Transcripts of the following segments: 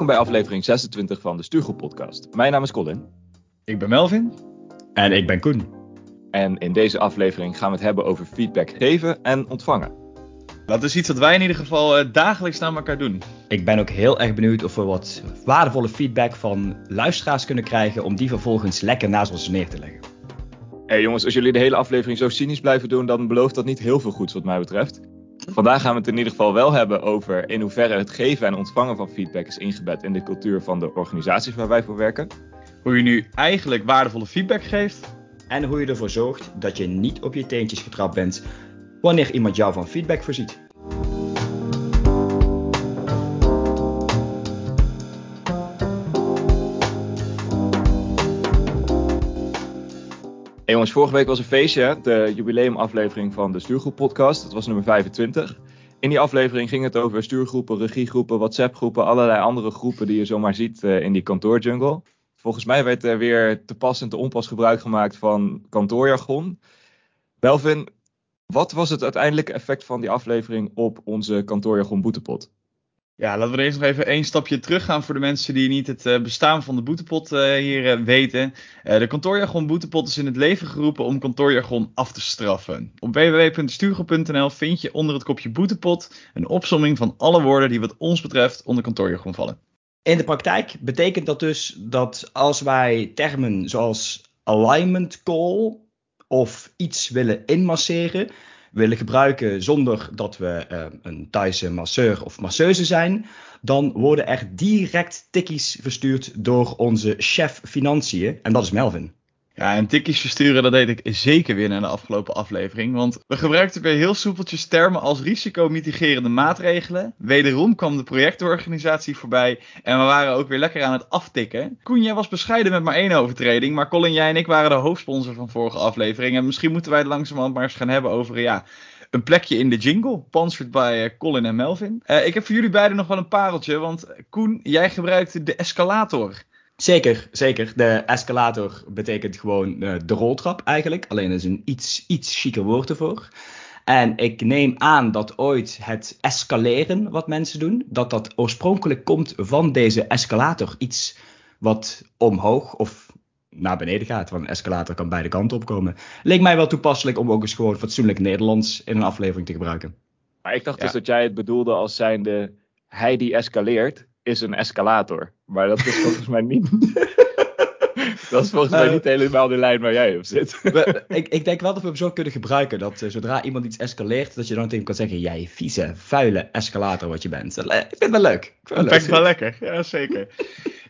Welkom bij aflevering 26 van de Stuurgroep podcast. Mijn naam is Colin. Ik ben Melvin. En ik ben Koen. En in deze aflevering gaan we het hebben over feedback geven en ontvangen. Dat is iets wat wij in ieder geval eh, dagelijks naar elkaar doen. Ik ben ook heel erg benieuwd of we wat waardevolle feedback van luisteraars kunnen krijgen om die vervolgens lekker naast ons neer te leggen. Hey jongens, als jullie de hele aflevering zo cynisch blijven doen, dan belooft dat niet heel veel goeds wat mij betreft. Vandaag gaan we het in ieder geval wel hebben over in hoeverre het geven en ontvangen van feedback is ingebed in de cultuur van de organisaties waar wij voor werken. Hoe je nu eigenlijk waardevolle feedback geeft. En hoe je ervoor zorgt dat je niet op je teentjes getrapt bent wanneer iemand jou van feedback voorziet. Jongens, vorige week was een feestje, de jubileumaflevering van de Stuurgroep podcast. Dat was nummer 25. In die aflevering ging het over stuurgroepen, regiegroepen, WhatsApp-groepen, allerlei andere groepen die je zomaar ziet uh, in die kantoorjungle. Volgens mij werd er weer te pas en te onpas gebruik gemaakt van kantoorjargon. Belvin, wat was het uiteindelijke effect van die aflevering op onze kantoorjargon boetepot? Ja, laten we eerst nog even één stapje terug gaan voor de mensen die niet het uh, bestaan van de boetepot uh, hier uh, weten. de kantoorjargon boetepot is in het leven geroepen om kantoorjargon af te straffen. Op www.stuurgroep.nl vind je onder het kopje boetepot een opsomming van alle woorden die wat ons betreft onder kantoorjargon vallen. In de praktijk betekent dat dus dat als wij termen zoals alignment call of iets willen inmasseren, willen gebruiken zonder dat we uh, een Thaise masseur of masseuse zijn, dan worden er direct tikkies verstuurd door onze chef financiën en dat is Melvin. Ja, en tikkies versturen, dat deed ik zeker weer in de afgelopen aflevering. Want we gebruikten weer heel soepeltjes termen als risicomitigerende maatregelen. Wederom kwam de projectorganisatie voorbij. En we waren ook weer lekker aan het aftikken. Koen, jij was bescheiden met maar één overtreding. Maar Colin, jij en ik waren de hoofdsponsor van vorige aflevering. En misschien moeten wij het langzamerhand maar eens gaan hebben over, ja, een plekje in de jingle. Sponsored bij Colin en Melvin. Uh, ik heb voor jullie beiden nog wel een pareltje. Want Koen, jij gebruikte de escalator. Zeker, zeker. De escalator betekent gewoon uh, de roltrap eigenlijk. Alleen is een iets, iets chiquer woord ervoor. En ik neem aan dat ooit het escaleren wat mensen doen, dat dat oorspronkelijk komt van deze escalator. Iets wat omhoog of naar beneden gaat. Want een escalator kan beide kanten opkomen. Leek mij wel toepasselijk om ook eens gewoon fatsoenlijk Nederlands in een aflevering te gebruiken. Maar ik dacht ja. dus dat jij het bedoelde als zijnde hij die escaleert is een escalator. Maar dat is volgens mij niet. dat is volgens mij niet helemaal de lijn waar jij op zit. ik, ik, denk wel dat we hem zo kunnen gebruiken. Dat uh, zodra iemand iets escaleert, dat je dan tegen hem kan zeggen: Jij vieze, vuile escalator wat je bent. Ik vind het wel leuk. Ik vind het wel lekker, ja zeker.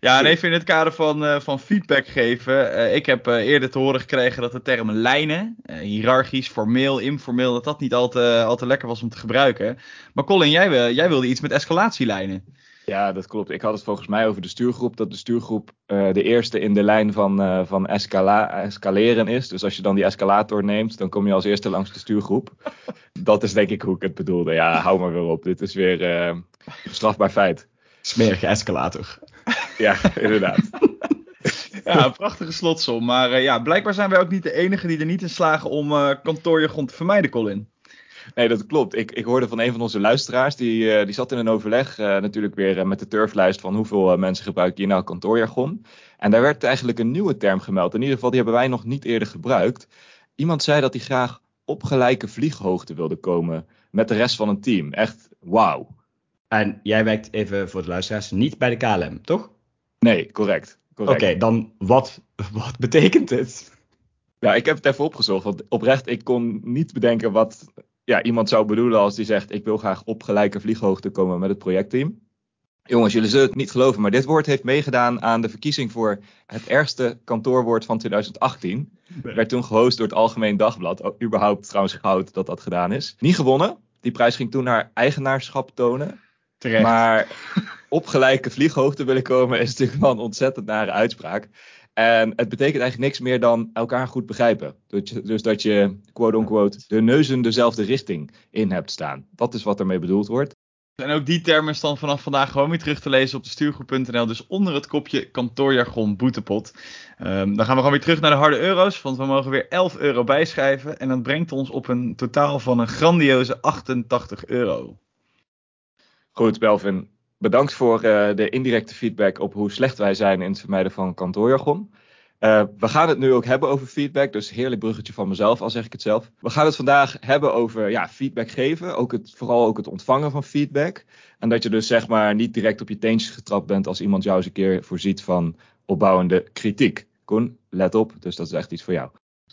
Ja, en even in het kader van, uh, van feedback geven. Uh, ik heb eerder te horen gekregen dat de termen lijnen, hiërarchisch, formeel, informeel, dat dat niet al te, al te lekker was om te gebruiken. Maar Colin, jij, jij wilde iets met escalatielijnen. Ja, dat klopt. Ik had het volgens mij over de stuurgroep. Dat de stuurgroep uh, de eerste in de lijn van, uh, van escala escaleren is. Dus als je dan die escalator neemt, dan kom je als eerste langs de stuurgroep. dat is denk ik hoe ik het bedoelde. Ja, hou maar weer op. Dit is weer uh, strafbaar feit. Smerige escalator. ja, inderdaad. ja, een prachtige slotsom. Maar ja, blijkbaar zijn wij ook niet de enigen die er niet in slagen om kantoorjargon te vermijden, Colin. Nee, dat klopt. Ik, ik hoorde van een van onze luisteraars, die, uh, die zat in een overleg uh, natuurlijk weer uh, met de turflijst van hoeveel mensen gebruiken hier nou kantoorjargon. En daar werd eigenlijk een nieuwe term gemeld. In ieder geval, die hebben wij nog niet eerder gebruikt. Iemand zei dat hij graag op gelijke vlieghoogte wilde komen met de rest van een team. Echt wauw. En jij werkt even voor de luisteraars niet bij de KLM, toch? Nee, correct. Oké, okay, dan wat, wat betekent dit? Ja, ik heb het even opgezocht. Want oprecht, ik kon niet bedenken wat ja, iemand zou bedoelen als die zegt: Ik wil graag op gelijke vlieghoogte komen met het projectteam. Jongens, jullie zullen het niet geloven, maar dit woord heeft meegedaan aan de verkiezing voor het ergste kantoorwoord van 2018. Nee. Werd toen gehost door het Algemeen Dagblad. Überhaupt trouwens goud dat dat gedaan is. Niet gewonnen. Die prijs ging toen naar eigenaarschap tonen. Terecht. Maar op gelijke vlieghoogte willen komen is natuurlijk wel een ontzettend nare uitspraak. En het betekent eigenlijk niks meer dan elkaar goed begrijpen. Dus dat je, quote-unquote, de neuzen dezelfde richting in hebt staan. Dat is wat ermee bedoeld wordt. En ook die term is dan vanaf vandaag gewoon weer terug te lezen op de stuurgroep.nl. Dus onder het kopje kantoorjargon boetepot. Um, dan gaan we gewoon weer terug naar de harde euro's. Want we mogen weer 11 euro bijschrijven. En dat brengt ons op een totaal van een grandioze 88 euro. Goed, Belvin. Bedankt voor de indirecte feedback op hoe slecht wij zijn in het vermijden van kantoorjargon. Uh, we gaan het nu ook hebben over feedback, dus heerlijk bruggetje van mezelf, al zeg ik het zelf. We gaan het vandaag hebben over ja, feedback geven, ook het, vooral ook het ontvangen van feedback. En dat je dus zeg maar niet direct op je teentjes getrapt bent als iemand jou eens een keer voorziet van opbouwende kritiek. Koen, let op, dus dat is echt iets voor jou.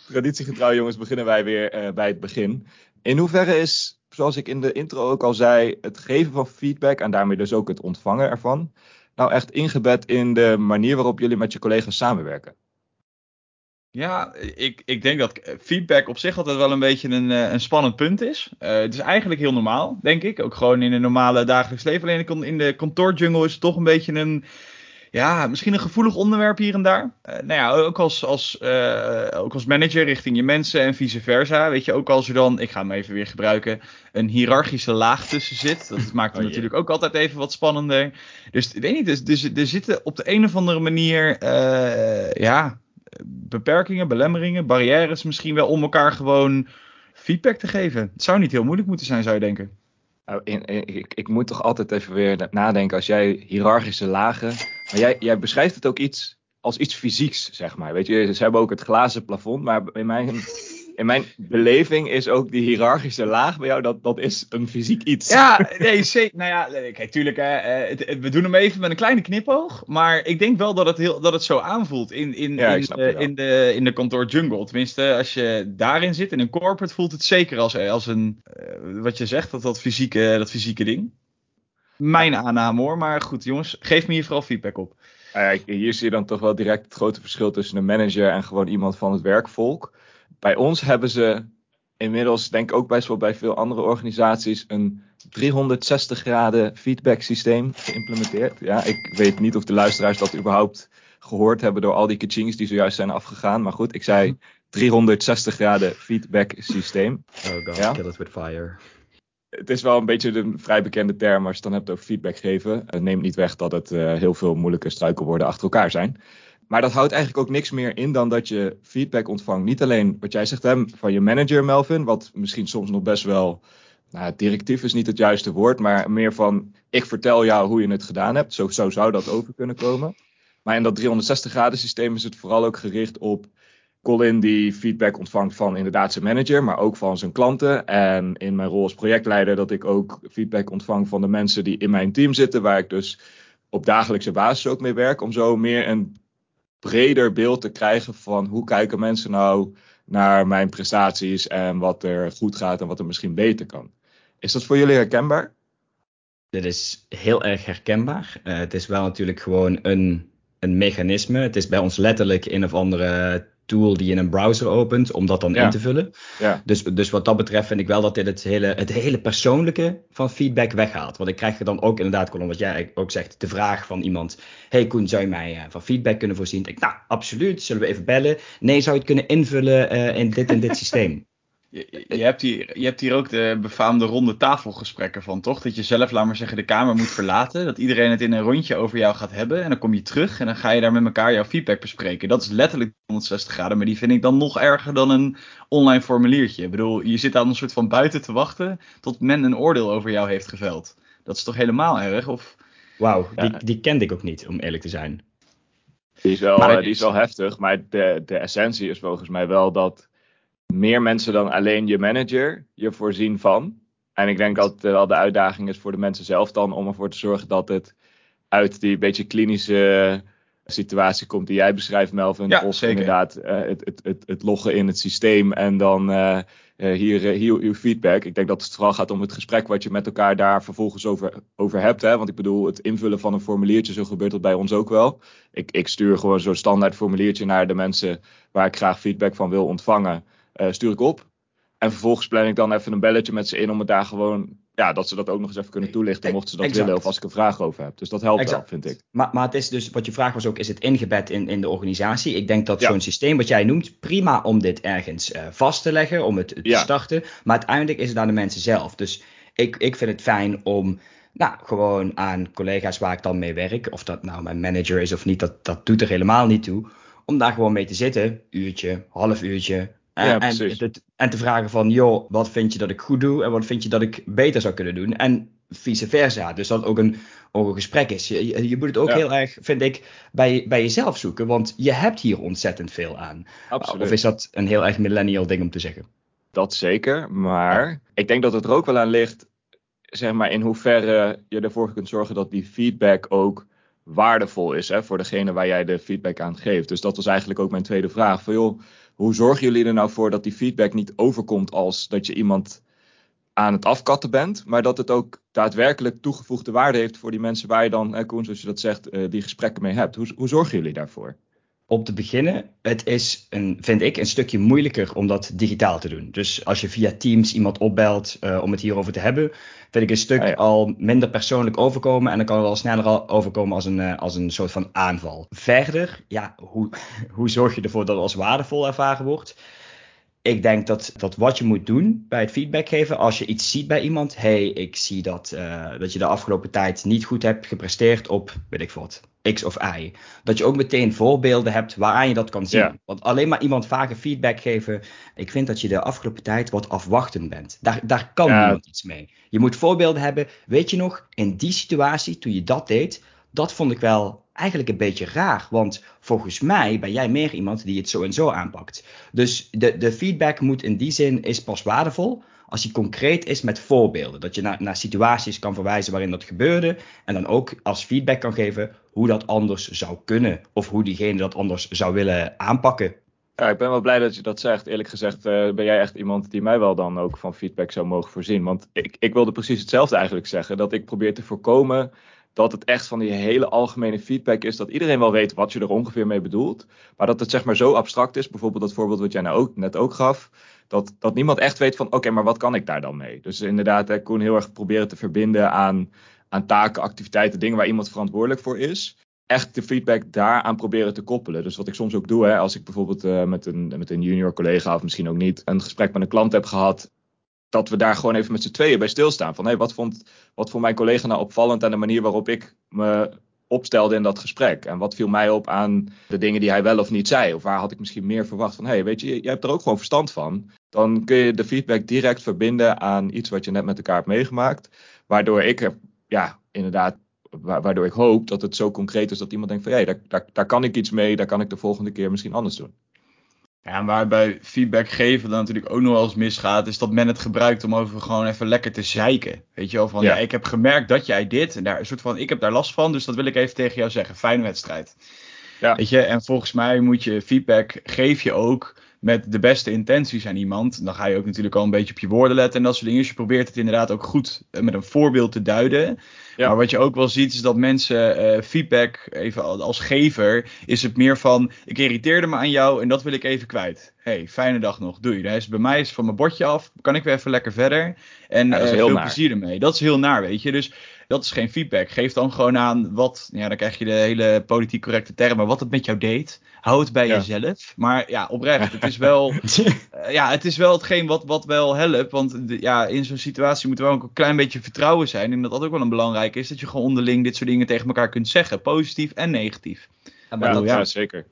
Traditiegetrouw jongens, beginnen wij weer uh, bij het begin. In hoeverre is, zoals ik in de intro ook al zei, het geven van feedback en daarmee dus ook het ontvangen ervan, nou echt ingebed in de manier waarop jullie met je collega's samenwerken? Ja, ik, ik denk dat feedback op zich altijd wel een beetje een, eh, een spannend punt is. Uh, het is eigenlijk heel normaal, denk ik. Ook gewoon in een normale dagelijks leven. Alleen in de kantoorjungle is het toch een beetje een. Ja, misschien een gevoelig onderwerp hier en daar. Uh, nou ja, ook als, als, ook als manager richting je mensen en vice versa. Weet je, ook als er dan, ik ga hem even weer gebruiken, een hiërarchische laag tussen zit. Dat maakt het oh, natuurlijk ook altijd even wat spannender. Dus ik weet niet, dus, dus, er zitten op de een of andere manier, ja, beperkingen, belemmeringen, barrières misschien wel om elkaar gewoon feedback te geven. Het zou niet heel moeilijk moeten zijn, zou je denken. Nou, ik, ik, moet toch altijd even weer nadenken als jij hiërarchische lagen. Maar jij, jij beschrijft het ook iets als iets fysieks, zeg maar. Weet je, ze hebben ook het glazen plafond, maar in mijn in mijn beleving is ook die hiërarchische laag bij jou, dat, dat is een fysiek iets. Ja, nee, zeker. Nou ja, kijk, tuurlijk, hè, eh, we doen hem even met een kleine knipoog. Maar ik denk wel dat het, heel, dat het zo aanvoelt in, in, in, de, in, de, in de kantoor jungle. Tenminste, als je daarin zit, in een corporate, voelt het zeker als, als een, eh, wat je zegt, dat, dat, fysieke, dat fysieke ding. Mijn aanname hoor, maar goed jongens, geef me hier vooral feedback op. Uh, hier zie je dan toch wel direct het grote verschil tussen een manager en gewoon iemand van het werkvolk bij ons hebben ze inmiddels, denk ik ook best wel bij veel andere organisaties, een 360 graden feedback systeem geïmplementeerd. Ja, ik weet niet of de luisteraars dat überhaupt gehoord hebben door al die kachings die zojuist zijn afgegaan. Maar goed, ik zei 360 graden feedback systeem. Oh god, ja? kill it with fire. Het is wel een beetje een vrij bekende term als je het dan hebt over feedback geven. Het neemt niet weg dat het uh, heel veel moeilijke struikelwoorden achter elkaar zijn. Maar dat houdt eigenlijk ook niks meer in dan dat je feedback ontvangt. Niet alleen wat jij zegt hè, van je manager Melvin, wat misschien soms nog best wel nou, directief is niet het juiste woord, maar meer van ik vertel jou hoe je het gedaan hebt. Zo, zo zou dat over kunnen komen. Maar in dat 360 graden systeem is het vooral ook gericht op Colin die feedback ontvangt van inderdaad zijn manager, maar ook van zijn klanten. En in mijn rol als projectleider dat ik ook feedback ontvang van de mensen die in mijn team zitten, waar ik dus op dagelijkse basis ook mee werk, om zo meer een breder beeld te krijgen van hoe kijken mensen nou naar mijn prestaties en wat er goed gaat en wat er misschien beter kan. Is dat voor jullie herkenbaar? Dit is heel erg herkenbaar. Uh, het is wel natuurlijk gewoon een, een mechanisme. Het is bij ons letterlijk een of andere tool die je in een browser opent om dat dan in te vullen. Ja. Dus, dus wat dat betreft vind ik wel dat dit het hele, het hele persoonlijke van feedback weghaalt. Want ik krijg dan ook inderdaad, Colin, wat jij ook zegt, de vraag van iemand. Hey Koen, zou je mij uh, van feedback kunnen voorzien? Ik, nou, absoluut. Zullen we even bellen? Nee, zou je het kunnen invullen uh, in dit en dit systeem? Je, je, hebt hier, je hebt hier ook de befaamde ronde tafelgesprekken van, toch? Dat je zelf, laat maar zeggen, de kamer moet verlaten. Dat iedereen het in een rondje over jou gaat hebben. En dan kom je terug en dan ga je daar met elkaar jouw feedback bespreken. Dat is letterlijk 160 graden. Maar die vind ik dan nog erger dan een online formuliertje. Ik bedoel, je zit aan een soort van buiten te wachten tot men een oordeel over jou heeft geveld. Dat is toch helemaal erg? Of... Wauw, die, die kende ik ook niet, om eerlijk te zijn. Die is wel, eh, die is wel heftig, maar de, de essentie is volgens mij wel dat meer mensen dan alleen je manager je voorzien van. En ik denk dat het wel de uitdaging is voor de mensen zelf dan om ervoor te zorgen dat het uit die beetje klinische situatie komt die jij beschrijft, Melvin. Ja, of zeker. inderdaad uh, het, het, het, het, loggen in het systeem en dan uh, hier, hier uw feedback. Ik denk dat het vooral gaat om het gesprek wat je met elkaar daar vervolgens over, over hebt. Hè? Want ik bedoel, het invullen van een formuliertje, zo gebeurt dat bij ons ook wel. Ik, ik stuur gewoon zo'n standaard formuliertje naar de mensen waar ik graag feedback van wil ontvangen. Uh, stuur ik op. En vervolgens plan ik dan even een belletje met ze in om het daar gewoon, ja, dat ze dat ook nog eens even kunnen toelichten, mochten ze dat willen of als ik een vraag over heb. Dus dat helpt exact. wel, vind ik. Maar, maar het is dus, wat je vraag was ook, is het ingebed in, in de organisatie? Ik denk dat zo'n systeem wat jij noemt, prima om dit ergens uh, vast te leggen, om het te ja. starten. Maar uiteindelijk is het aan de mensen zelf. Dus ik, ik vind het fijn om nou, gewoon aan collega's waar ik dan mee werk, of dat nou mijn manager is of niet, dat, dat doet er helemaal niet toe. Om daar gewoon mee te zitten, uurtje, half uurtje, ja, en, en, te vragen van, joh, wat vind je dat ik goed doe en wat vind je dat ik beter zou kunnen doen? En vice versa. Dus dat ook een, ook een gesprek is. Je, je moet het ook Ja. heel erg, vind ik, bij, bij jezelf zoeken. Want je hebt hier ontzettend veel aan. Absoluut. Of is dat een heel erg millennial ding om te zeggen? Dat zeker, maar ik denk dat het er ook wel aan ligt, zeg maar, in hoeverre je ervoor kunt zorgen dat die feedback ook waardevol is hè, voor degene waar jij de feedback aan geeft. Dus dat was eigenlijk ook mijn tweede vraag. Van, joh, hoe zorgen jullie er nou voor dat die feedback niet overkomt als dat je iemand aan het afkatten bent, maar dat het ook daadwerkelijk toegevoegde waarde heeft voor die mensen waar je dan, hè, Koen, zoals je dat zegt, eh, die gesprekken mee hebt. Hoe, hoe zorgen jullie daarvoor? Om te beginnen, het is, een, vind ik, een stukje moeilijker om dat digitaal te doen. Dus als je via Teams iemand opbelt eh, om het hierover te hebben, vind ik een stuk Ah, ja. al minder persoonlijk overkomen. En dan kan het al sneller al overkomen als een, eh, als een soort van aanval. Verder, ja, hoe, hoe zorg je ervoor dat het als waardevol ervaren wordt? Ik denk dat, dat wat je moet doen bij het feedback geven, als je iets ziet bij iemand, hey, ik zie dat, eh, dat je de afgelopen tijd niet goed hebt gepresteerd op, weet ik wat, X of Y. Dat je ook meteen voorbeelden hebt waaraan je dat kan zien. Ja. Want alleen maar iemand vaker feedback geven, ik vind dat je de afgelopen tijd wat afwachtend bent. Daar, daar kan Ja. niemand iets mee. Je moet voorbeelden hebben. Weet je nog, in die situatie, toen je dat deed, dat vond ik wel eigenlijk een beetje raar. Want volgens mij ben jij meer iemand die het zo en zo aanpakt. Dus de, de feedback moet in die zin is pas waardevol als hij concreet is met voorbeelden. Dat je naar, naar situaties kan verwijzen waarin dat gebeurde. En dan ook als feedback kan geven hoe dat anders zou kunnen. Of hoe diegene dat anders zou willen aanpakken. Ja, ik ben wel blij dat je dat zegt. Eerlijk gezegd eh, ben jij echt iemand die mij wel dan ook van feedback zou mogen voorzien. Want ik, ik wilde precies hetzelfde eigenlijk zeggen. Dat ik probeer te voorkomen dat het echt van die hele algemene feedback is. Dat iedereen wel weet wat je er ongeveer mee bedoelt. Maar dat het zeg maar zo abstract is. Bijvoorbeeld dat voorbeeld wat jij nou ook, net ook gaf. Dat, dat niemand echt weet van oké, maar wat kan ik daar dan mee? Dus inderdaad, hè, Koen heel erg proberen te verbinden aan, aan taken, activiteiten, dingen waar iemand verantwoordelijk voor is echt de feedback daaraan proberen te koppelen. Dus wat ik soms ook doe, hè, als ik bijvoorbeeld eh, met, een, met een junior collega of misschien ook niet een gesprek met een klant heb gehad, dat we daar gewoon even met z'n tweeën bij stilstaan. Van hey, wat vond, wat vond mijn collega nou opvallend aan de manier waarop ik me opstelde in dat gesprek? En wat viel mij op aan de dingen die hij wel of niet zei? Of waar had ik misschien meer verwacht van, hey, weet je, jij hebt er ook gewoon verstand van. Dan kun je de feedback direct verbinden aan iets wat je net met elkaar hebt meegemaakt. Waardoor ik ja, inderdaad wa- waardoor ik hoop dat het zo concreet is dat iemand denkt van ja, daar, daar, daar kan ik iets mee, daar kan ik de volgende keer misschien anders doen. Ja, en waar bij feedback geven dan natuurlijk ook nog wel eens misgaat, is dat men het gebruikt om over gewoon even lekker te zeiken. Weet je wel, van ja. Ja. ik heb gemerkt dat jij dit, en daar een soort van, ik heb daar last van, dus dat wil ik even tegen jou zeggen. Fijne wedstrijd. Ja. Weet je, en volgens mij moet je feedback, geef je ook met de beste intenties aan iemand. Dan ga je ook natuurlijk al een beetje op je woorden letten en dat soort dingen. Dus je probeert het inderdaad ook goed eh, met een voorbeeld te duiden. Ja. Maar wat je ook wel ziet is dat mensen eh, feedback, even al- als gever, is het meer van, ik irriteerde me aan jou en dat wil ik even kwijt. hey, fijne dag nog, doei. Dan is het bij mij is het van mijn bordje af, kan ik weer even lekker verder. En Ja, eh, heel veel naar. plezier ermee. Dat is heel naar, weet je. Dus dat is geen feedback. Geef dan gewoon aan wat, ja, dan krijg je de hele politiek correcte termen, wat het met jou deed. Hou het bij Ja. jezelf. Maar ja, oprecht, het is wel, eh, ja, het is wel hetgeen wat, wat wel helpt. Want de- ja, in zo'n situatie moet er wel ook een klein beetje vertrouwen zijn. En dat dat ook wel een belangrijk is, dat je gewoon onderling dit soort dingen tegen elkaar kunt zeggen. Positief en negatief. Ja, maar Ja, dat, ja, zeker.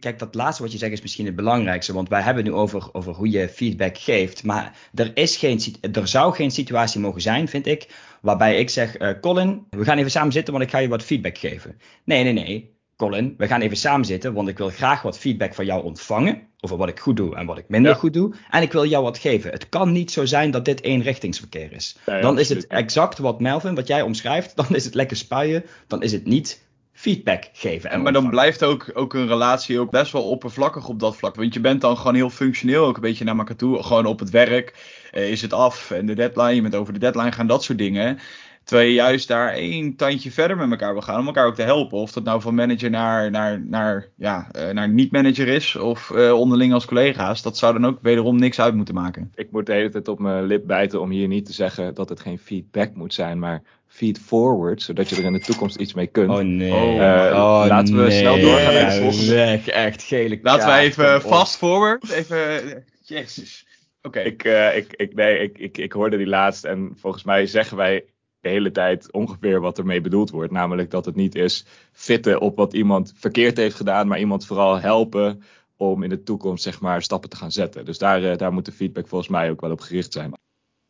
Kijk, dat laatste wat je zegt is misschien het belangrijkste. Want wij hebben het nu over, over hoe je feedback geeft. Maar er, is geen, er zou geen situatie mogen zijn, vind ik. Waarbij ik zeg: eh, Colin, we gaan even samen zitten, want ik ga je wat feedback geven. Nee, nee, nee. Colin, we gaan even samen zitten, want ik wil graag wat feedback van jou ontvangen. Over wat ik goed doe en wat ik minder Ja. goed doe. En ik wil jou wat geven. Het kan niet zo zijn dat dit eenrichtingsverkeer is. Ja, ja, dan is het exact wat Melvin, wat jij omschrijft. Dan is het lekker spuien. Dan is het niet feedback geven. En maar dan blijft ook, ook een relatie ook best wel oppervlakkig op dat vlak. Want je bent dan gewoon heel functioneel ook een beetje naar elkaar toe. Gewoon op het werk eh, is het af en de deadline. Je bent over de deadline gaan, dat soort dingen. Terwijl je juist daar één tandje verder met elkaar wil gaan. Om elkaar ook te helpen. Of dat nou van manager naar, naar, naar, ja, eh, naar niet-manager is. Of eh, onderling als collega's. Dat zou dan ook wederom niks uit moeten maken. Ik moet de hele tijd op mijn lip bijten om hier niet te zeggen dat het geen feedback moet zijn, maar feed forward, zodat je er in de toekomst iets mee kunt. Oh nee. Oh, eh, laten we snel doorgaan naar de Ja, volgende. Zeg, echt gele Laten we even fast forward. Even, jezus. Oké. Ik, eh, ik, ik, nee, ik, ik, ik hoorde die laatst en volgens mij zeggen wij de hele tijd ongeveer wat ermee bedoeld wordt. Namelijk dat het niet is fitten op wat iemand verkeerd heeft gedaan, maar iemand vooral helpen om in de toekomst zeg maar stappen te gaan zetten. Dus daar, eh, daar moet de feedback volgens mij ook wel op gericht zijn.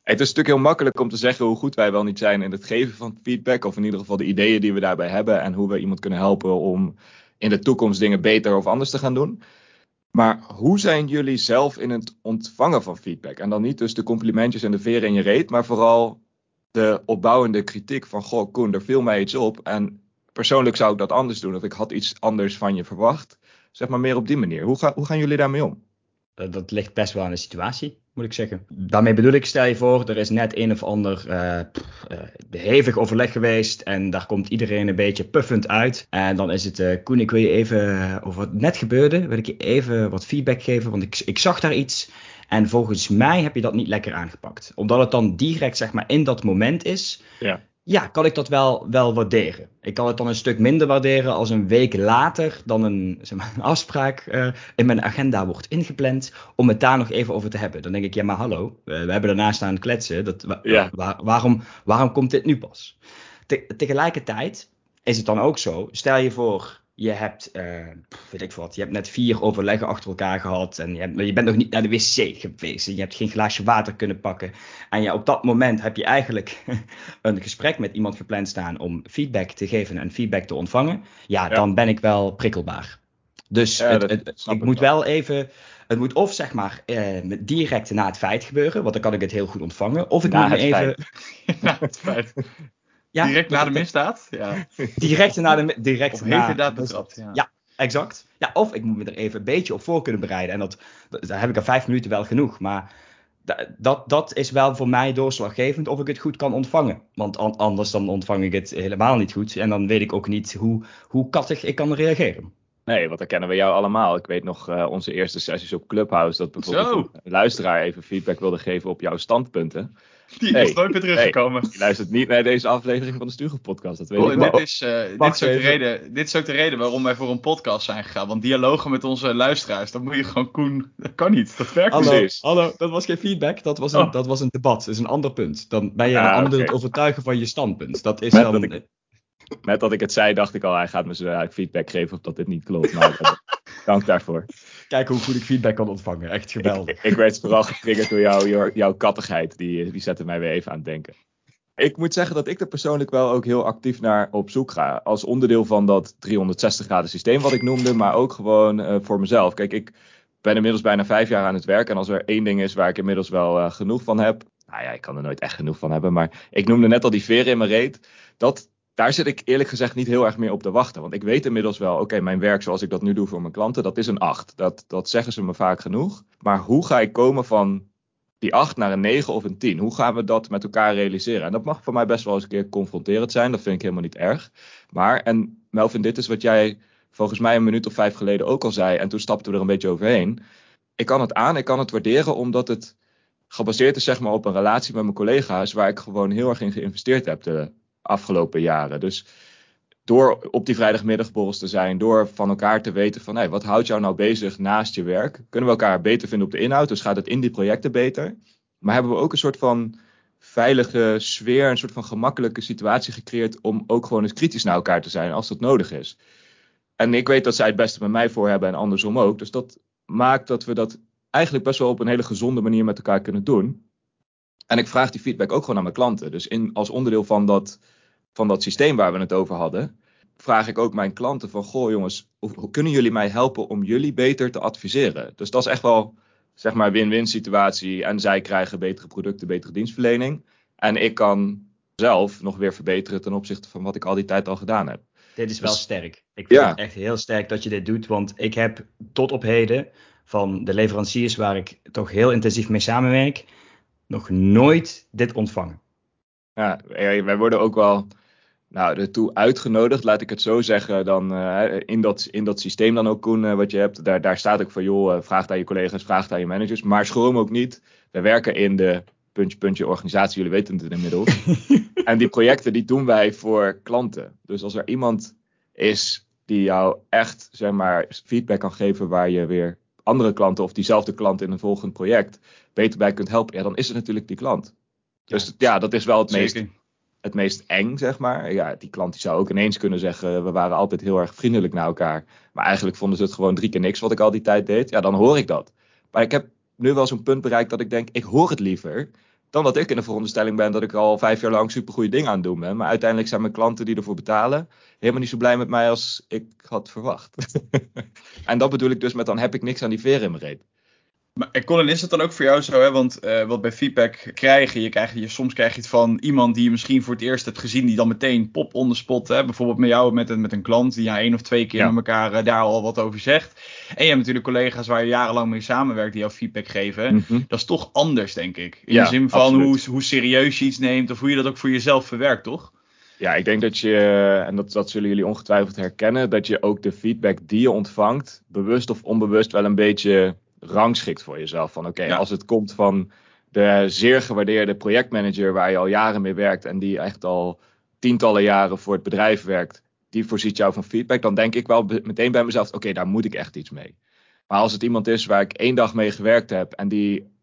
Het is natuurlijk heel makkelijk om te zeggen hoe goed wij wel niet zijn in het geven van feedback. Of in ieder geval de ideeën die we daarbij hebben. En hoe we iemand kunnen helpen om in de toekomst dingen beter of anders te gaan doen. Maar hoe zijn jullie zelf in het ontvangen van feedback? En dan niet dus de complimentjes en de veren in je reet, maar vooral de opbouwende kritiek van, goh Koen, er viel mij iets op en persoonlijk zou ik dat anders doen of ik had iets anders van je verwacht. Zeg maar meer op die manier. Hoe, ga, hoe gaan jullie daarmee om? Eh, dat ligt best wel aan de situatie, moet ik zeggen. Daarmee bedoel ik, stel je voor, er is net een of ander uh, hevig overleg geweest en daar komt iedereen een beetje puffend uit. En dan is het, uh, Koen, ik wil je even, over wat net gebeurde, wil ik je even wat feedback geven, want ik, ik zag daar iets en volgens mij heb je dat niet lekker aangepakt. Omdat het dan direct, zeg maar, in dat moment is, ja ja, kan ik dat wel, wel waarderen. Ik kan het dan een stuk minder waarderen als een week later dan een, zeg maar, een afspraak uh, in mijn agenda wordt ingepland om het daar nog even over te hebben. Dan denk ik, ja maar hallo, uh, we hebben daarnaast aan het kletsen. Dat, wa ja. waar, waarom, waarom komt dit nu pas? Te tegelijkertijd is het dan ook zo, stel je voor, je hebt, uh, weet ik wat, je hebt net vier overleggen achter elkaar gehad en je, hebt, je, bent nog niet naar de wc geweest en je hebt geen glaasje water kunnen pakken. En ja, op dat moment heb je eigenlijk een gesprek met iemand gepland staan om feedback te geven en feedback te ontvangen. Ja, ja. dan ben ik wel prikkelbaar. Dus ja, het, ik moet wel. even, het moet of zeg maar uh, direct na het feit gebeuren, want dan kan ik het heel goed ontvangen. Of ik Na moet het even... Ja, het feit. Ja, Direct na de misdaad? Ja. Direct na de... Direct Of na, is betrapt, ja. Ja, exact. Ja, of ik moet me er even een beetje op voor kunnen bereiden. En dat, dat, daar heb ik al vijf minuten wel genoeg. Maar da- dat, dat is wel voor mij doorslaggevend of ik het goed kan ontvangen. Want an- anders dan ontvang ik het helemaal niet goed. En dan weet ik ook niet hoe, hoe kattig ik kan reageren. Nee, want dan kennen we jou allemaal. Ik weet nog uh, onze eerste sessies op Clubhouse. Dat bijvoorbeeld Zo. een luisteraar even feedback wilde geven op jouw standpunten. Die is nooit meer teruggekomen. Je luistert niet naar deze aflevering van de Stugel podcast. Dat weet Oh, ik dit, wel. is, eh, dit, is ook de reden, dit is ook de reden waarom wij voor een podcast zijn gegaan. Want dialogen met onze luisteraars, dat moet je gewoon Koen. Dat kan niet. Dat werkt Hallo. niet. Precies. hallo, dat was geen feedback. Dat was een, Oh. dat was een debat. Dat is een ander punt. Dan ben je Ah, een ander het overtuigen van je standpunt. Dat is Met dan... dat ik- Net dat ik het zei, dacht ik al, hij gaat me zo eigenlijk feedback geven of dat dit niet klopt. Maar dank daarvoor. Kijk hoe goed ik feedback kan ontvangen. Echt geweldig. Ik, ik werd vooral getriggerd door jou, jouw, jouw kattigheid. Die, die zette mij weer even aan het denken. Ik moet zeggen dat ik er persoonlijk wel ook heel actief naar op zoek ga. Als onderdeel van dat 360 graden systeem wat ik noemde. Maar ook gewoon eh, voor mezelf. Kijk, ik ben inmiddels bijna vijf jaar aan het werk. En als er één ding is waar ik inmiddels wel eh, genoeg van heb. Nou ja, ik kan er nooit echt genoeg van hebben. Maar ik noemde net al die veren in mijn reet. Dat, daar zit ik eerlijk gezegd niet heel erg meer op te wachten. Want ik weet inmiddels wel, oké, mijn werk zoals ik dat nu doe voor mijn klanten, dat is een 8. Dat, dat zeggen ze me vaak genoeg. Maar hoe ga ik komen van die 8 naar een 9 of een 10? Hoe gaan we dat met elkaar realiseren? En dat mag voor mij best wel eens een keer confronterend zijn. Dat vind ik helemaal niet erg. Maar, en Melvin, dit is wat jij volgens mij een minuut of vijf geleden ook al zei. En toen stapten we er een beetje overheen. Ik kan het aan, ik kan het waarderen, omdat het gebaseerd is zeg maar, op een relatie met mijn collega's. Waar ik gewoon heel erg in geïnvesteerd heb de afgelopen jaren. Dus door op die vrijdagmiddagborrels te zijn, door van elkaar te weten van hey, wat houdt jou nou bezig naast je werk, kunnen we elkaar beter vinden op de inhoud, dus gaat het in die projecten beter. Maar hebben we ook een soort van veilige sfeer, een soort van gemakkelijke situatie gecreëerd om ook gewoon eens kritisch naar elkaar te zijn als dat nodig is. En ik weet dat zij het beste met mij voor hebben en andersom ook. Dus dat maakt dat we dat eigenlijk best wel op een hele gezonde manier met elkaar kunnen doen. En ik vraag die feedback ook gewoon aan mijn klanten. Dus in, als onderdeel van dat, van dat systeem waar we het over hadden, vraag ik ook mijn klanten van, goh jongens, hoe, kunnen jullie mij helpen om jullie beter te adviseren? Dus dat is echt wel, zeg maar, win-win situatie. En zij krijgen betere producten, betere dienstverlening. En ik kan zelf nog weer verbeteren ten opzichte van wat ik al die tijd al gedaan heb. Dit is wel Dus- sterk. Ik vind Ja. het echt heel sterk dat je dit doet. Want ik heb tot op heden van de leveranciers waar ik toch heel intensief mee samenwerk, nog nooit dit ontvangen. Ja, wij worden ook wel nou, ertoe uitgenodigd, laat ik het zo zeggen, dan eh, in, dat, in dat systeem dan ook, Koen, eh, wat je hebt. Daar, daar staat ook van, joh, eh, vraag aan je collega's, vraag aan je managers. Maar schroom ook niet. We werken in de puntje, puntje organisatie, jullie weten het inmiddels. en die projecten, die doen wij voor klanten. Dus als er iemand is die jou echt, zeg maar, feedback kan geven waar je weer andere klanten of diezelfde klant in een volgend project beter bij kunt helpen, ja, dan is het natuurlijk die klant. Dus ja, dat is wel het meest. Het meest eng, zeg maar. Ja, die klant die zou ook ineens kunnen zeggen, we waren altijd heel erg vriendelijk naar elkaar. Maar eigenlijk vonden ze het gewoon drie keer niks wat ik al die tijd deed. Ja, dan hoor ik dat. Maar ik heb nu wel zo'n punt bereikt dat ik denk, ik hoor het liever dan dat ik in de veronderstelling ben dat ik al vijf jaar lang supergoeie dingen aan het doen ben. Maar uiteindelijk zijn mijn klanten die ervoor betalen helemaal niet zo blij met mij als ik had verwacht. en dat bedoel ik dus met dan heb ik niks aan die veren in mijn reet. Maar en Colin, is het dan ook voor jou zo? Hè? Want uh, wat bij feedback krijg je, krijgt, je, soms krijg je het van iemand die je misschien voor het eerst hebt gezien, die dan meteen pop on the spot, hè? bijvoorbeeld met jou met een, met een klant, die ja één of twee keer ja. met elkaar uh, daar al wat over zegt. En je hebt natuurlijk collega's waar je jarenlang mee samenwerkt die jou feedback geven. Mm -hmm. Dat is toch anders, denk ik. In ja, de zin van hoe, hoe serieus je iets neemt of hoe je dat ook voor jezelf verwerkt, toch? Ja, ik denk dat je, en dat, dat zullen jullie ongetwijfeld herkennen, dat je ook de feedback die je ontvangt, bewust of onbewust wel een beetje rangschikt voor jezelf. Van oké, okay, ja. als het komt van de zeer gewaardeerde projectmanager waar je al jaren mee werkt en die echt al tientallen jaren voor het bedrijf werkt, die voorziet jou van feedback, dan denk ik wel meteen bij mezelf, oké, okay, daar moet ik echt iets mee. Maar als het iemand is waar ik één dag mee gewerkt heb en die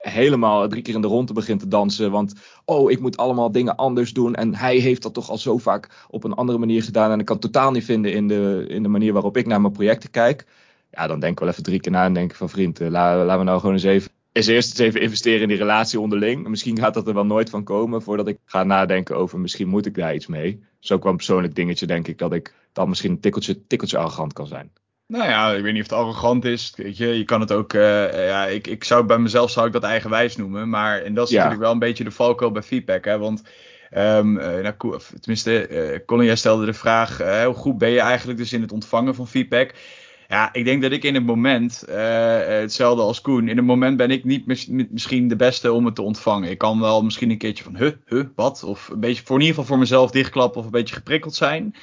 helemaal drie keer in de ronde begint te dansen. Want, oh, ik moet allemaal dingen anders doen. En hij heeft dat toch al zo vaak op een andere manier gedaan. En ik kan het totaal niet vinden in de, in de manier waarop ik naar mijn projecten kijk. Ja, dan denk ik wel even drie keer na en denk ik van vriend, uh, laten we nou gewoon eens even. Is eerst eens even investeren in die relatie onderling. Misschien gaat dat er wel nooit van komen voordat ik ga nadenken over misschien moet ik daar iets mee. Wel een persoonlijk dingetje, denk ik, dat ik dan misschien een tikkeltje, tikkeltje arrogant kan zijn. Nou ja, ik weet niet of het arrogant is. Weet je, je kan het ook. Uh, ja, ik, ik zou bij mezelf zou ik dat eigenwijs noemen. Maar en dat is ja. natuurlijk wel een beetje de valkuil bij feedback. Hè, want um, nou, tenminste, uh, Colin, jij stelde de vraag: hoe goed ben je eigenlijk dus in het ontvangen van feedback? Ja, ik denk dat ik in het moment, hetzelfde als Koen, in het moment ben ik niet mis, misschien de beste om het te ontvangen. Ik kan wel misschien een keertje van, huh, huh, wat? Of een beetje, voor in ieder geval voor mezelf dichtklappen of een beetje geprikkeld zijn.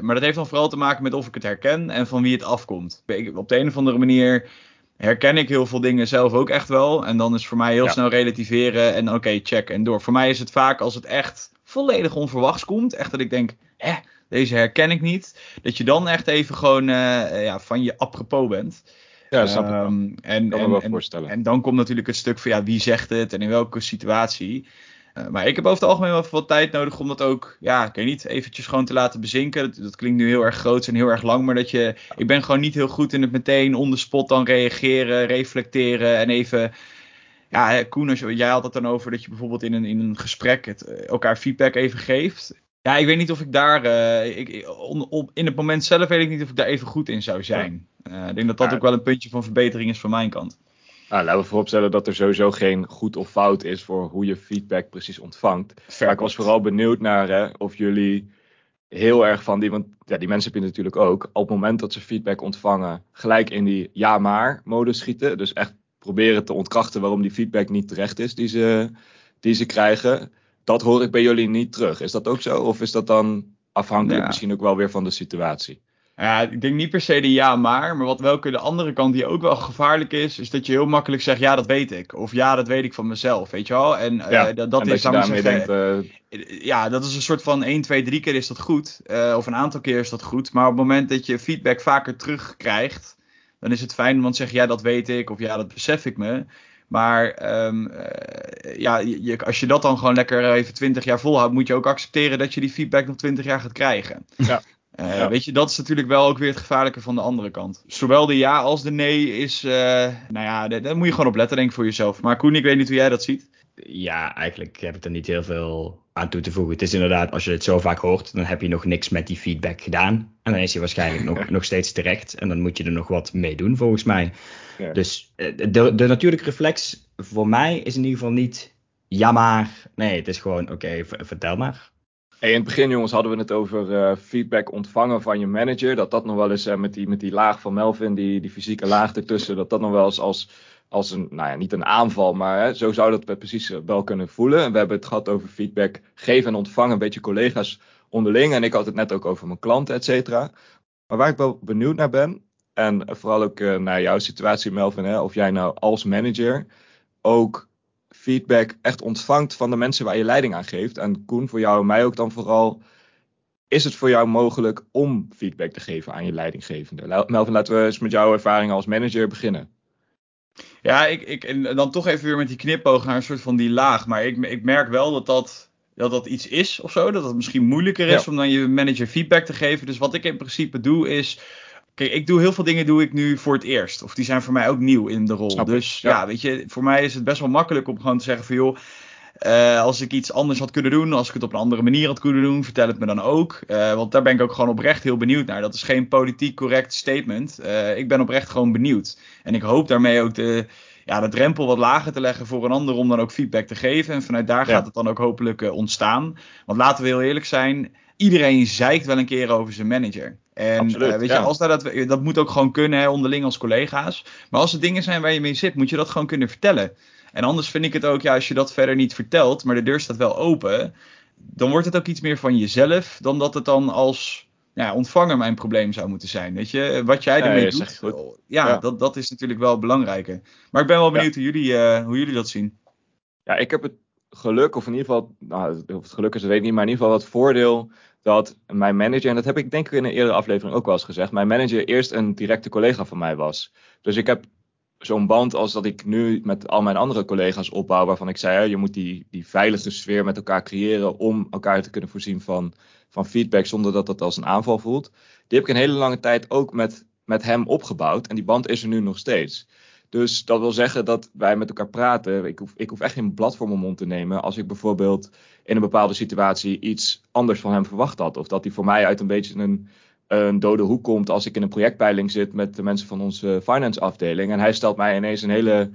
Maar dat heeft dan vooral te maken met of ik het herken en van wie het afkomt. Op de een of andere manier herken ik heel veel dingen zelf ook echt wel. En dan is voor mij heel ja. snel relativeren en oké, okay, check en door. Voor mij is het vaak als het echt volledig onverwachts komt. Echt dat ik denk, hè, deze herken ik niet. Dat je dan echt even gewoon uh, ja, van je apropos bent. Ja, dat snap ik wel. Um, en, kan en, me wel en, voorstellen. En dan komt natuurlijk het stuk van ja, wie zegt het en in welke situatie. Uh, maar ik heb over het algemeen wel wat tijd nodig om dat ook, ja, ik weet niet, eventjes gewoon te laten bezinken. Dat, dat klinkt nu heel erg groot en heel erg lang, maar dat je, ik ben gewoon niet heel goed in het meteen on the spot dan reageren, reflecteren en even, ja, Koen, jij had het dan over dat je bijvoorbeeld in een, in een gesprek het, elkaar feedback even geeft. Ja, ik weet niet of ik daar, uh, ik, on, op, in het moment zelf weet ik niet of ik daar even goed in zou zijn. Uh, ik denk dat dat ja. ook wel een puntje van verbetering is van mijn kant. Nou, laten we vooropstellen dat er sowieso geen goed of fout is voor hoe je feedback precies ontvangt. Fair maar ik was vooral benieuwd naar hè, of jullie heel erg van die, want ja, die mensen heb je natuurlijk ook, op het moment dat ze feedback ontvangen, gelijk in die ja maar modus schieten. Dus echt proberen te ontkrachten waarom die feedback niet terecht is die ze, die ze krijgen. Dat hoor ik bij jullie niet terug. Is dat ook zo? Of is dat dan afhankelijk ja. misschien ook wel weer van de situatie? Ja, ik denk niet per se de ja maar, maar wat welke de andere kant die ook wel gevaarlijk is, is dat je heel makkelijk zegt ja dat weet ik, of ja dat weet ik van mezelf, weet je wel? En ja, uh, dat, dat en is dat je daarmee zeggen, denkt, uh... ja dat is een soort van 1, 2, 3 keer is dat goed, uh, of een aantal keer is dat goed, maar op het moment dat je feedback vaker terugkrijgt, dan is het fijn om te zeggen ja dat weet ik, of ja dat besef ik me. Maar um, ja, je, als je dat dan gewoon lekker even 20 jaar volhoudt, moet je ook accepteren dat je die feedback nog 20 jaar gaat krijgen. Ja. Uh, ja. Weet je, dat is natuurlijk wel ook weer het gevaarlijke van de andere kant. Zowel de ja als de nee is, uh, nou ja, daar, daar, moet je gewoon op letten, denk ik, voor jezelf. Maar Koen, ik weet niet hoe jij dat ziet. Ja, eigenlijk heb ik er niet heel veel aan toe te voegen. Het is inderdaad, als je het zo vaak hoort, dan heb je nog niks met die feedback gedaan. En dan is hij waarschijnlijk nog, nog steeds terecht. En dan moet je er nog wat mee doen, volgens mij. Ja. Dus de, de natuurlijke reflex voor mij is in ieder geval niet ja maar. Nee, het is gewoon oké, okay, vertel maar. Hey, in het begin, jongens, hadden we het over uh, feedback ontvangen van je manager. Dat dat nog wel eens uh, met, die, met die laag van Melvin, die, die fysieke laag ertussen, dat dat nog wel eens als, als een, nou ja, niet een aanval, maar hè, zo zou dat precies wel kunnen voelen. En we hebben het gehad over feedback geven en ontvangen, een beetje collega's onderling. En ik had het net ook over mijn klanten, et cetera. Maar waar ik wel benieuwd naar ben, en vooral ook uh, naar jouw situatie, Melvin, hè, of jij nou als manager ook feedback echt ontvangt van de mensen waar je leiding aan geeft. En Koen, voor jou en mij ook dan vooral, is het voor jou mogelijk om feedback te geven aan je leidinggevende? Melvin, laten we eens met jouw ervaring als manager beginnen. Ja, ik, ik, en dan toch even weer met die knipoog naar een soort van die laag. Maar ik, ik merk wel dat dat, dat dat iets is of zo. Dat het misschien moeilijker is ja. om dan je manager feedback te geven. Dus wat ik in principe doe is Kijk, ik doe heel veel dingen doe ik nu voor het eerst. Of die zijn voor mij ook nieuw in de rol. Snap dus ja. ja. weet je, voor mij is het best wel makkelijk om gewoon te zeggen van joh. eh, als ik iets anders had kunnen doen, als ik het op een andere manier had kunnen doen, vertel het me dan ook. Eh, want daar ben ik ook gewoon oprecht heel benieuwd naar. Dat is geen politiek correct statement. Eh, ik ben oprecht gewoon benieuwd. En ik hoop daarmee ook de, ja, de drempel wat lager te leggen voor een ander om dan ook feedback te geven. En vanuit daar Ja. gaat het dan ook hopelijk ontstaan. Want laten we heel eerlijk zijn, iedereen zeikt wel een keer over zijn manager. En Absoluut, eh, weet ja. je, als dat, dat, dat moet ook gewoon kunnen, hè, onderling als collega's. Maar als er dingen zijn waar je mee zit, moet je dat gewoon kunnen vertellen. En anders vind ik het ook, ja, als je dat verder niet vertelt, maar de deur staat wel open, dan wordt het ook iets meer van jezelf, dan dat het dan als ja, ontvanger mijn probleem zou moeten zijn. Weet je, wat jij ermee ja, doet, Ja. Dat, dat is natuurlijk wel belangrijker. Maar ik ben wel benieuwd hoe, jullie, eh, hoe jullie dat zien. Ja, ik heb het geluk, of in ieder geval, nou, of het geluk is, dat weet ik niet, maar in ieder geval het voordeel dat mijn manager, en dat heb ik denk ik in een eerdere aflevering ook wel eens gezegd, mijn manager eerst een directe collega van mij was. Dus ik heb zo'n band als dat ik nu met al mijn andere collega's opbouw, waarvan ik zei, je moet die, die veilige sfeer met elkaar creëren om elkaar te kunnen voorzien van, van feedback zonder dat dat als een aanval voelt. Die heb ik een hele lange tijd ook met, met hem opgebouwd en die band is er nu nog steeds. Dus dat wil zeggen dat wij met elkaar praten. Ik hoef, ik hoef echt geen blad voor mijn mond te nemen. Als ik bijvoorbeeld in een bepaalde situatie iets anders van hem verwacht had. Of dat hij voor mij uit een beetje een, een dode hoek komt als ik in een projectpeiling zit met de mensen van onze finance afdeling. En hij stelt mij ineens een hele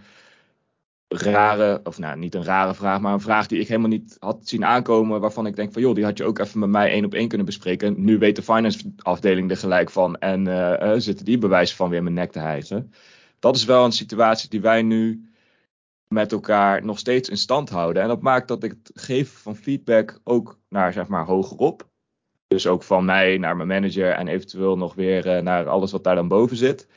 rare, of nou niet een rare vraag, maar een vraag die ik helemaal niet had zien aankomen. Waarvan ik denk van joh, die had je ook even met mij één op één kunnen bespreken. Nu weet de finance afdeling er gelijk van. En eh, eh, zitten die bewijzen van weer mijn nek te hijgen dat is wel een situatie die wij nu met elkaar nog steeds in stand houden. En dat maakt dat ik het geven van feedback ook naar zeg maar hogerop. Dus ook van mij naar mijn manager en eventueel nog weer eh, naar alles wat daar dan boven zit.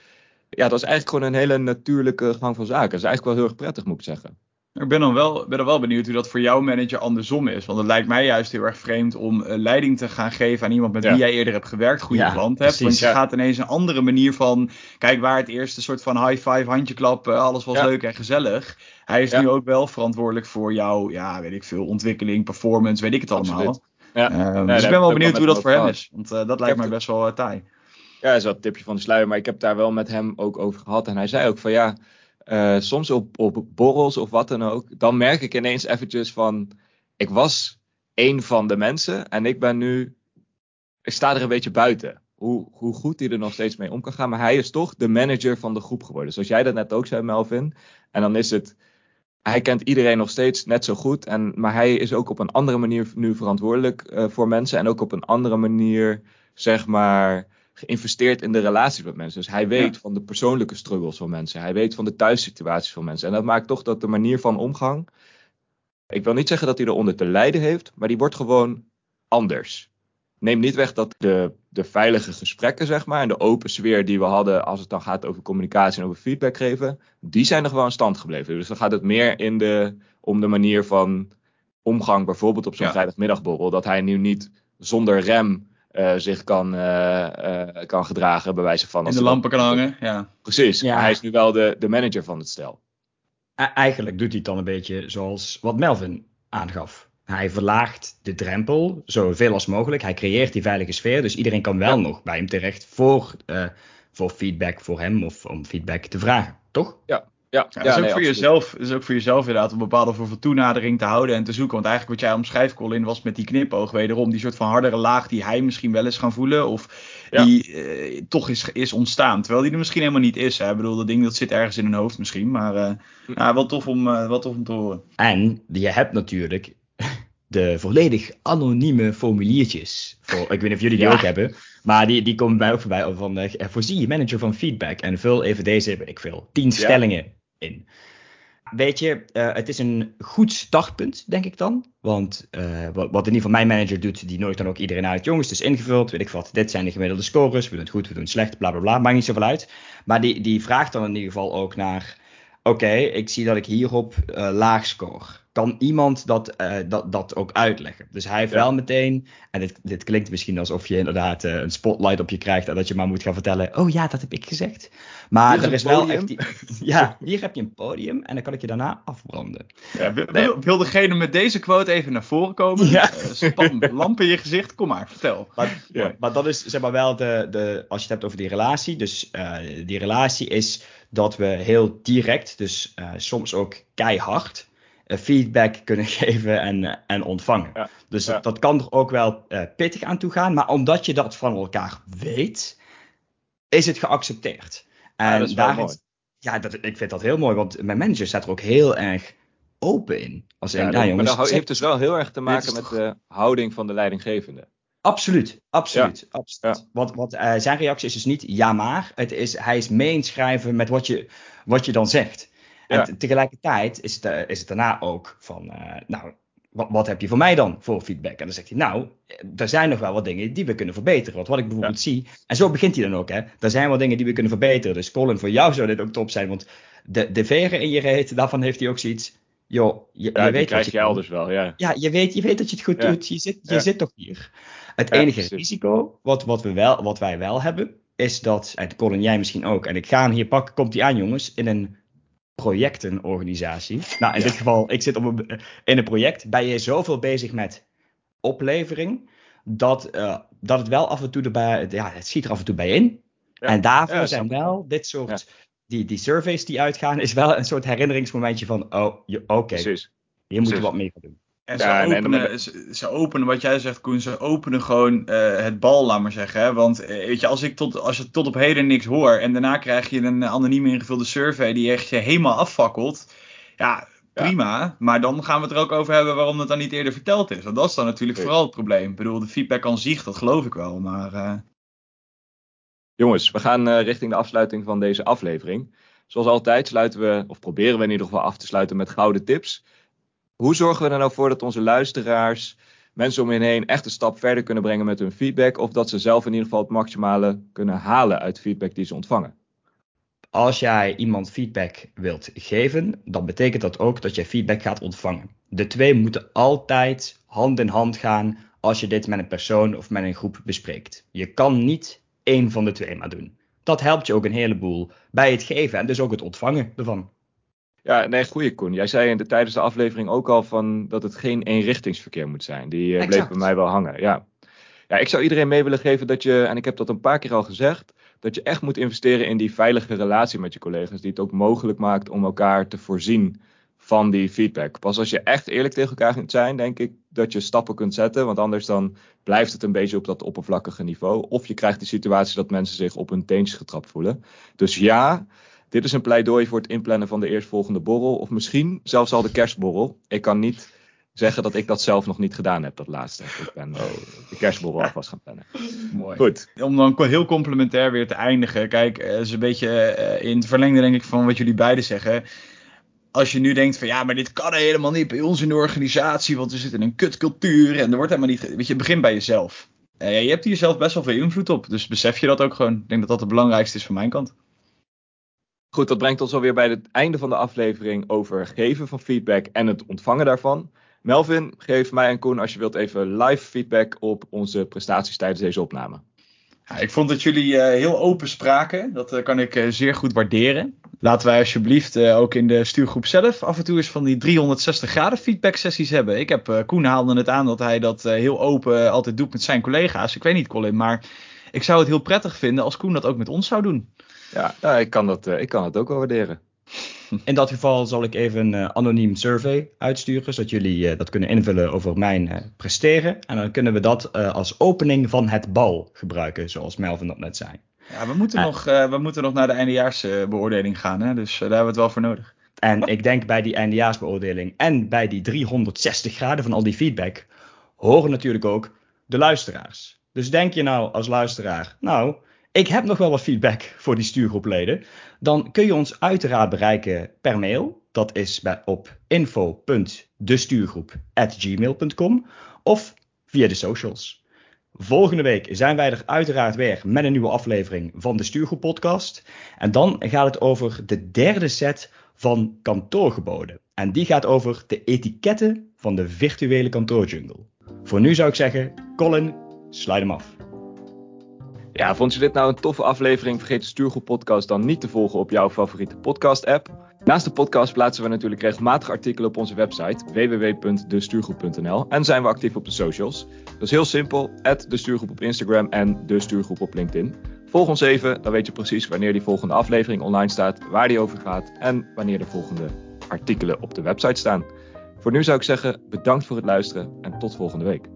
Ja, dat is eigenlijk gewoon een hele natuurlijke gang van zaken. Dat is eigenlijk wel heel erg prettig, moet ik zeggen. Ik ben dan, wel, ben dan wel benieuwd hoe dat voor jouw manager andersom is. Want het lijkt mij juist heel erg vreemd om eh, leiding te gaan geven aan iemand met Ja. wie jij eerder hebt gewerkt, goede Ja, klant hebt. precies, want je ja. gaat ineens een andere manier van, kijk waar het eerst een soort van high five, handje klappen, alles was Ja. leuk en gezellig. Hij is Ja. nu ook wel verantwoordelijk voor jouw, ja weet ik veel, ontwikkeling, performance, weet ik het allemaal. Absoluut. Ja. Ehm, daar dus ik ben wel benieuwd hoe dat voor hem is. Want eh, dat lijkt mij best wel uh, taai. Ja, dat is wel het tipje van de sluier. Maar ik heb daar wel met hem ook over gehad. En hij zei ook van ja, eh, soms op, op borrels of wat dan ook. Dan merk ik ineens eventjes van, ik was één van de mensen. En ik ben nu, ik sta er een beetje buiten. Hoe, hoe goed hij er nog steeds mee om kan gaan. Maar hij is toch de manager van de groep geworden. Zoals jij dat net ook zei, Melvin. En dan is het, hij kent iedereen nog steeds net zo goed. En, maar hij is ook op een andere manier nu verantwoordelijk eh, voor mensen. En ook op een andere manier, zeg maar, geïnvesteerd in de relaties met mensen. Dus hij weet Ja. van de persoonlijke struggles van mensen. Hij weet van de thuissituaties van mensen. En dat maakt toch dat de manier van omgang. Ik wil niet zeggen dat hij eronder te lijden heeft, maar die wordt gewoon anders. Neem niet weg dat de, de veilige gesprekken, zeg maar, en de open sfeer die we hadden als het dan gaat over communicatie en over feedback geven, die zijn nog wel in stand gebleven. Dus dan gaat het meer in de, om de manier van omgang, bijvoorbeeld op zo'n Ja. vrijdagmiddagborrel, dat hij nu niet zonder rem eh, zich kan, eh, eh, kan gedragen, bij wijze van. In als de hij lampen kan hangen, ja. Precies, Ja. hij is nu wel de, de manager van het stel. Eigenlijk doet hij het dan een beetje zoals wat Melvin aangaf. Hij verlaagt de drempel zoveel als mogelijk. Hij creëert die veilige sfeer. Dus iedereen kan wel Ja. nog bij hem terecht voor, eh, voor feedback voor hem of om feedback te vragen. Toch? Ja, Ja, dat is, ook nee, voor absoluut. jezelf, is ook voor jezelf inderdaad een bepaalde vorm van toenadering te houden en te zoeken. Want eigenlijk wat jij omschrijft, Colin, was met die knipoog wederom. Die soort van hardere laag die hij misschien wel eens gaan voelen. Of Ja. die eh, toch is, is ontstaan. Terwijl die er misschien helemaal niet is. Hè. Ik bedoel, dat ding dat zit ergens in hun hoofd misschien. Maar eh Hm. ja, wel, tof om, eh, wel tof om te horen. En je hebt natuurlijk de volledig anonieme formuliertjes. Voor, ik weet niet of jullie die Ja. ook hebben. Maar die, die komen bij mij ook voorbij. Van, eh, voorzie je manager van feedback. En vul even deze, weet ik veel, tien stellingen Weet je, eh, het is een goed startpunt, denk ik dan. Want eh, wat, wat in ieder geval mijn manager doet, die nodigt dan ook iedereen uit. Jongens, het is ingevuld, weet ik wat. Dit zijn de gemiddelde scores. We doen het goed, we doen het slecht, bla bla bla. Maakt niet zoveel uit. Maar die, die vraagt dan in ieder geval ook naar oké, ik zie dat ik hierop uh, laag score. Kan iemand dat, uh, dat, dat ook uitleggen? Dus hij heeft Ja. wel meteen, en dit, dit klinkt misschien alsof je inderdaad uh, een spotlight op je krijgt en dat je maar moet gaan vertellen, oh ja, dat heb ik gezegd. Maar is er is wel echt, die, ja, hier heb je een podium en dan kan ik je daarna afbranden. Ja, wil, wil, wil degene met deze quote even naar voren komen? Ja. Eh, lamp in je gezicht, kom maar, vertel. Maar, Ja. maar dat is zeg maar wel de, de, als je het hebt over die relatie. Dus eh, die relatie is dat we heel direct, dus eh, soms ook keihard, eh, feedback kunnen geven en, eh, en ontvangen. Ja. Dus Ja. dat, dat kan er ook wel eh, pittig aan toe gaan. Maar omdat je dat van elkaar weet, is het geaccepteerd. En Ja, dat is wel daarin- mooi. Ja, dat, ik vind dat heel mooi, want mijn manager staat er ook heel erg open in. Als in, Ja, dat- maar dat heeft dus wel heel erg te maken met de houding van de leidinggevende. Absoluut, absoluut. absoluut. Ja. Want, want eh, zijn reactie is dus niet ja maar. Het is, hij is meeschrijven met wat je, wat je dan zegt. En Ja. tegelijkertijd is het, eh, is het daarna ook van, eh, nou, wat, wat heb je voor mij dan voor feedback? En dan zegt hij, nou, eh, er zijn nog wel wat dingen die we kunnen verbeteren. Want wat ik bijvoorbeeld zie, en zo begint hij dan ook, hè. Er zijn wel dingen die we kunnen verbeteren. Dus Colin, voor jou zou dit ook top zijn. Want de, de veren in je reet, daarvan heeft hij ook zoiets, joh, je, Ja, je weet krijg je elders wel, ja. Ja, je weet, je weet dat je het goed doet. Je zit, je zit toch hier. Het enige risico wat, wat, we wel, wat wij wel hebben, is dat, en Colin, jij misschien ook, en ik ga hem hier pakken, komt hij aan jongens, in een projectenorganisatie. Nou, in Ja. dit geval, ik zit op een, in een project, ben je zoveel bezig met oplevering, dat, eh, dat het wel af en toe erbij, ja, het schiet er af en toe bij in. Ja. En daarvoor Ja, zijn wel dit soort, die, die surveys die uitgaan, is wel een soort herinneringsmomentje van, oh, oké, Precies. hier moeten we wat meer gaan doen. En ze, openen, maar- ze, ze openen, wat jij zegt Koen, ze openen gewoon eh, het bal, laat maar zeggen. Hè? Want eh, weet je, als, ik tot, als je tot op heden niks hoor en daarna krijg je een anoniem ingevulde survey die echt je helemaal affakkelt. Ja, prima. Maar dan gaan we het er ook over hebben waarom het dan niet eerder verteld is. Want dat is dan natuurlijk vooral het probleem. Ik bedoel, de feedback aan zich, dat geloof ik wel. Maar eh, Jongens, we gaan richting de afsluiting van deze aflevering. Zoals altijd sluiten we, of proberen we in ieder geval af te sluiten met gouden tips. Hoe zorgen we er nou voor dat onze luisteraars, mensen om hen heen, echt een stap verder kunnen brengen met hun feedback? Of dat ze zelf in ieder geval het maximale kunnen halen uit feedback die ze ontvangen? Als jij iemand feedback wilt geven, dan betekent dat ook dat jij feedback gaat ontvangen. De twee moeten altijd hand in hand gaan als je dit met een persoon of met een groep bespreekt. Je kan niet één van de twee maar doen. Dat helpt je ook een heleboel bij het geven en dus ook het ontvangen ervan. Ja, nee, goeie Koen. Jij zei in de, tijdens de aflevering ook al van dat het geen eenrichtingsverkeer moet zijn. Die eh, bleef bij mij wel hangen. Ja. ja, ik zou iedereen mee willen geven dat je, en ik heb dat een paar keer al gezegd, dat je echt moet investeren in die veilige relatie met je collega's. Die het ook mogelijk maakt om elkaar te voorzien van die feedback. Pas als je echt eerlijk tegen elkaar kunt zijn, denk ik dat je stappen kunt zetten. Want anders dan blijft het een beetje op dat oppervlakkige niveau. Of je krijgt de situatie dat mensen zich op hun teentjes getrapt voelen. Dus ja, dit is een pleidooi voor het inplannen van de eerstvolgende borrel. Of misschien zelfs al de kerstborrel. Ik kan niet zeggen dat ik dat zelf nog niet gedaan heb, dat laatste. Ik ben eh, de kerstborrel alvast gaan plannen. mooi. Goed. Om dan heel complementair weer te eindigen. Kijk, eh, is een beetje eh, in het verlengde denk ik van wat jullie beiden zeggen. Als je nu denkt van ja, maar dit kan helemaal niet bij ons in de organisatie, want we zitten in een kutcultuur en er wordt helemaal niet. Weet je, begin bij jezelf. Je hebt hier zelf best wel veel invloed op, dus besef je dat ook gewoon. Ik denk dat dat het belangrijkste is van mijn kant. Goed, dat brengt ons alweer bij het einde van de aflevering over geven van feedback en het ontvangen daarvan. Melvin, geef mij en Koen als je wilt even live feedback op onze prestaties tijdens deze opname. Ja, ik vond dat jullie eh, heel open spraken. Dat eh, kan ik eh, zeer goed waarderen. Laten wij alsjeblieft ook in de stuurgroep zelf af en toe eens van die 360 graden feedback sessies hebben. Ik heb, Koen haalde het aan dat hij dat heel open altijd doet met zijn collega's. Ik weet niet Colin, maar ik zou het heel prettig vinden als Koen dat ook met ons zou doen. Ja, nou, ik, kan dat, eh, ik kan dat ook wel waarderen. In dat geval zal ik even een eh, anoniem survey uitsturen, zodat jullie eh, dat kunnen invullen over mijn eh, presteren. En dan kunnen we dat eh, als opening van het bal gebruiken, zoals Melvin dat net zei. Ja, we moeten, Ja. nog, eh, we moeten nog naar de eindejaarsbeoordeling gaan, hè? dus daar hebben we het wel voor nodig. En ik denk bij die eindejaarsbeoordeling en bij die 360 graden van al die feedback horen natuurlijk ook de luisteraars. Dus denk je nou als luisteraar, nou, ik heb nog wel wat feedback voor die stuurgroepleden, dan kun je ons uiteraard bereiken per mail. Dat is bij, op info.destuurgroep.gmail.com of via de socials. Volgende week zijn wij er uiteraard weer met een nieuwe aflevering van de Stuurgroep Podcast. En dan gaat het over de derde set van kantoorgeboden. En die gaat over de etiketten van de virtuele kantoorjungle. Voor nu zou ik zeggen, Colin, sluit hem af. Ja, vond je dit nou een toffe aflevering? Vergeet de Stuurgroep Podcast dan niet te volgen op jouw favoriete podcast-app. Naast de podcast plaatsen we natuurlijk regelmatig artikelen op onze website www.destuurgroep.nl en zijn we actief op de socials. Dat is heel simpel, de Stuurgroep op Instagram en de Stuurgroep op LinkedIn. Volg ons even, dan weet je precies wanneer die volgende aflevering online staat, waar die over gaat en wanneer de volgende artikelen op de website staan. Voor nu zou ik zeggen, bedankt voor het luisteren en tot volgende week.